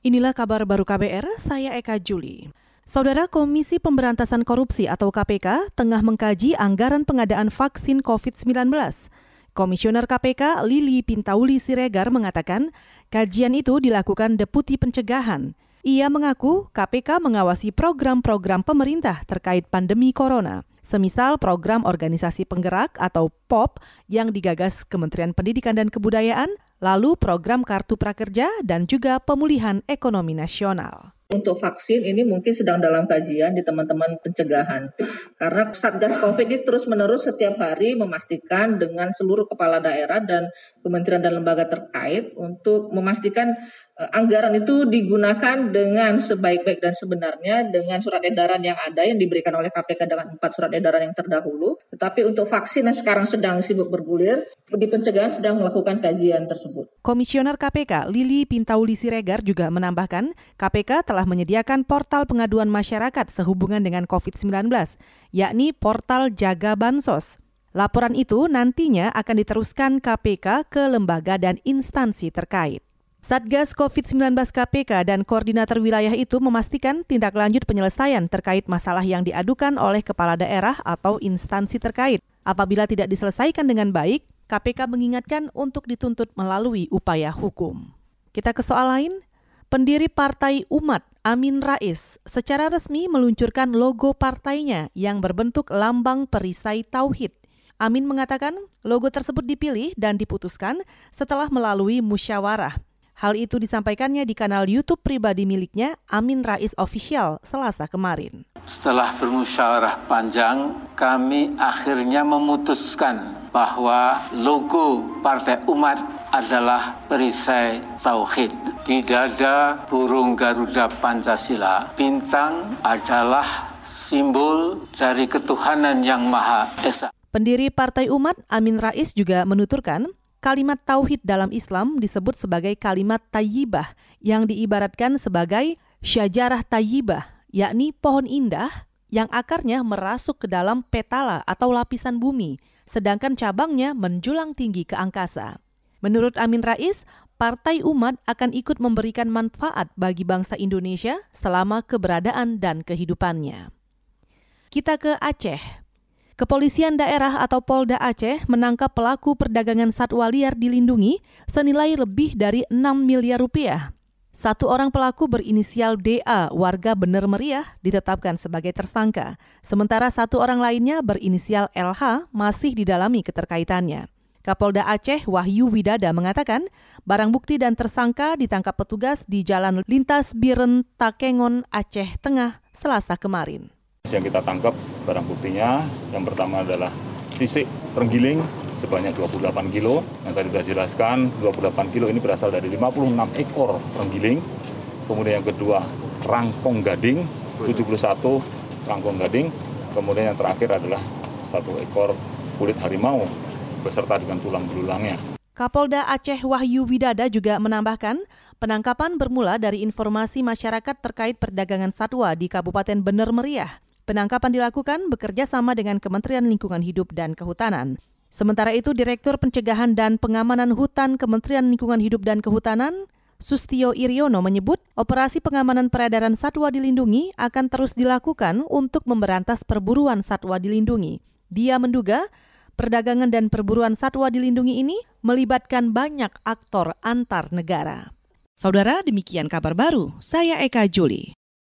Inilah kabar baru KBR, saya Eka Juli. Saudara Komisi Pemberantasan Korupsi atau KPK tengah mengkaji anggaran pengadaan vaksin COVID-19. Komisioner KPK Lili Pintauli Siregar mengatakan kajian itu dilakukan Deputi Pencegahan. Ia mengaku KPK mengawasi program-program pemerintah terkait pandemi corona, semisal program organisasi penggerak atau POP yang digagas Kementerian Pendidikan dan Kebudayaan lalu program Kartu Prakerja dan juga pemulihan ekonomi nasional. Untuk vaksin ini mungkin sedang dalam kajian di teman-teman pencegahan. Karena Satgas COVID ini terus-menerus setiap hari memastikan dengan seluruh kepala daerah dan kementerian dan lembaga terkait untuk memastikan anggaran itu digunakan dengan sebaik-baik dan sebenarnya dengan surat edaran yang ada yang diberikan oleh KPK dengan empat surat edaran yang terdahulu. Tetapi untuk vaksin yang sekarang sedang sibuk bergulir, di pencegahan sedang melakukan kajian tersebut. Komisioner KPK Lili Pintauli Siregar juga menambahkan, KPK telah menyediakan portal pengaduan masyarakat sehubungan dengan COVID-19, yakni portal Jaga Bansos. Laporan itu nantinya akan diteruskan KPK ke lembaga dan instansi terkait. Satgas COVID-19 KPK dan koordinator wilayah itu memastikan tindak lanjut penyelesaian terkait masalah yang diadukan oleh kepala daerah atau instansi terkait. Apabila tidak diselesaikan dengan baik, KPK mengingatkan untuk dituntut melalui upaya hukum. Kita ke soal lain. Pendiri Partai Umat Amin Rais secara resmi meluncurkan logo partainya yang berbentuk lambang perisai tauhid. Amin mengatakan logo tersebut dipilih dan diputuskan setelah melalui musyawarah. Hal itu disampaikannya di kanal YouTube pribadi miliknya, Amin Rais Official, Selasa kemarin. Setelah bermusyawarah panjang, kami akhirnya memutuskan bahwa logo Partai Umat adalah perisai tauhid. Di dada burung Garuda Pancasila, bintang adalah simbol dari ketuhanan yang Maha Esa. Pendiri Partai Umat Amin Rais juga menuturkan Kalimat tauhid dalam Islam disebut sebagai kalimat tayyibah yang diibaratkan sebagai syajarah tayyibah, yakni pohon indah yang akarnya merasuk ke dalam petala atau lapisan bumi, sedangkan cabangnya menjulang tinggi ke angkasa. Menurut Amin Rais, Partai Umat akan ikut memberikan manfaat bagi bangsa Indonesia selama keberadaan dan kehidupannya. Kita ke Aceh. Kepolisian daerah atau Polda Aceh menangkap pelaku perdagangan satwa liar dilindungi senilai lebih dari 6 miliar rupiah. Satu orang pelaku berinisial DA, warga Bener Meriah, ditetapkan sebagai tersangka. Sementara satu orang lainnya berinisial LH masih didalami keterkaitannya. Kapolda Aceh Wahyu Widada mengatakan, barang bukti dan tersangka ditangkap petugas di Jalan Lintas Biren Takengon, Aceh Tengah, Selasa kemarin. Yang kita tangkap barang buktinya yang pertama adalah sisik terenggiling sebanyak 28 kilo. Yang tadi sudah jelaskan 28 kilo ini berasal dari 56 ekor terenggiling. Kemudian yang kedua rangkong gading 71 rangkong gading. Kemudian yang terakhir adalah satu ekor kulit harimau beserta dengan tulang belulangnya. Kapolda Aceh Wahyu Widada juga menambahkan, penangkapan bermula dari informasi masyarakat terkait perdagangan satwa di Kabupaten Bener Meriah. Penangkapan dilakukan bekerja sama dengan Kementerian Lingkungan Hidup dan Kehutanan. Sementara itu, Direktur Pencegahan dan Pengamanan Hutan Kementerian Lingkungan Hidup dan Kehutanan, Sustio Iryono menyebut operasi pengamanan peredaran satwa dilindungi akan terus dilakukan untuk memberantas perburuan satwa dilindungi. Dia menduga perdagangan dan perburuan satwa dilindungi ini melibatkan banyak aktor antar negara. Saudara, demikian kabar baru. Saya Eka Juli.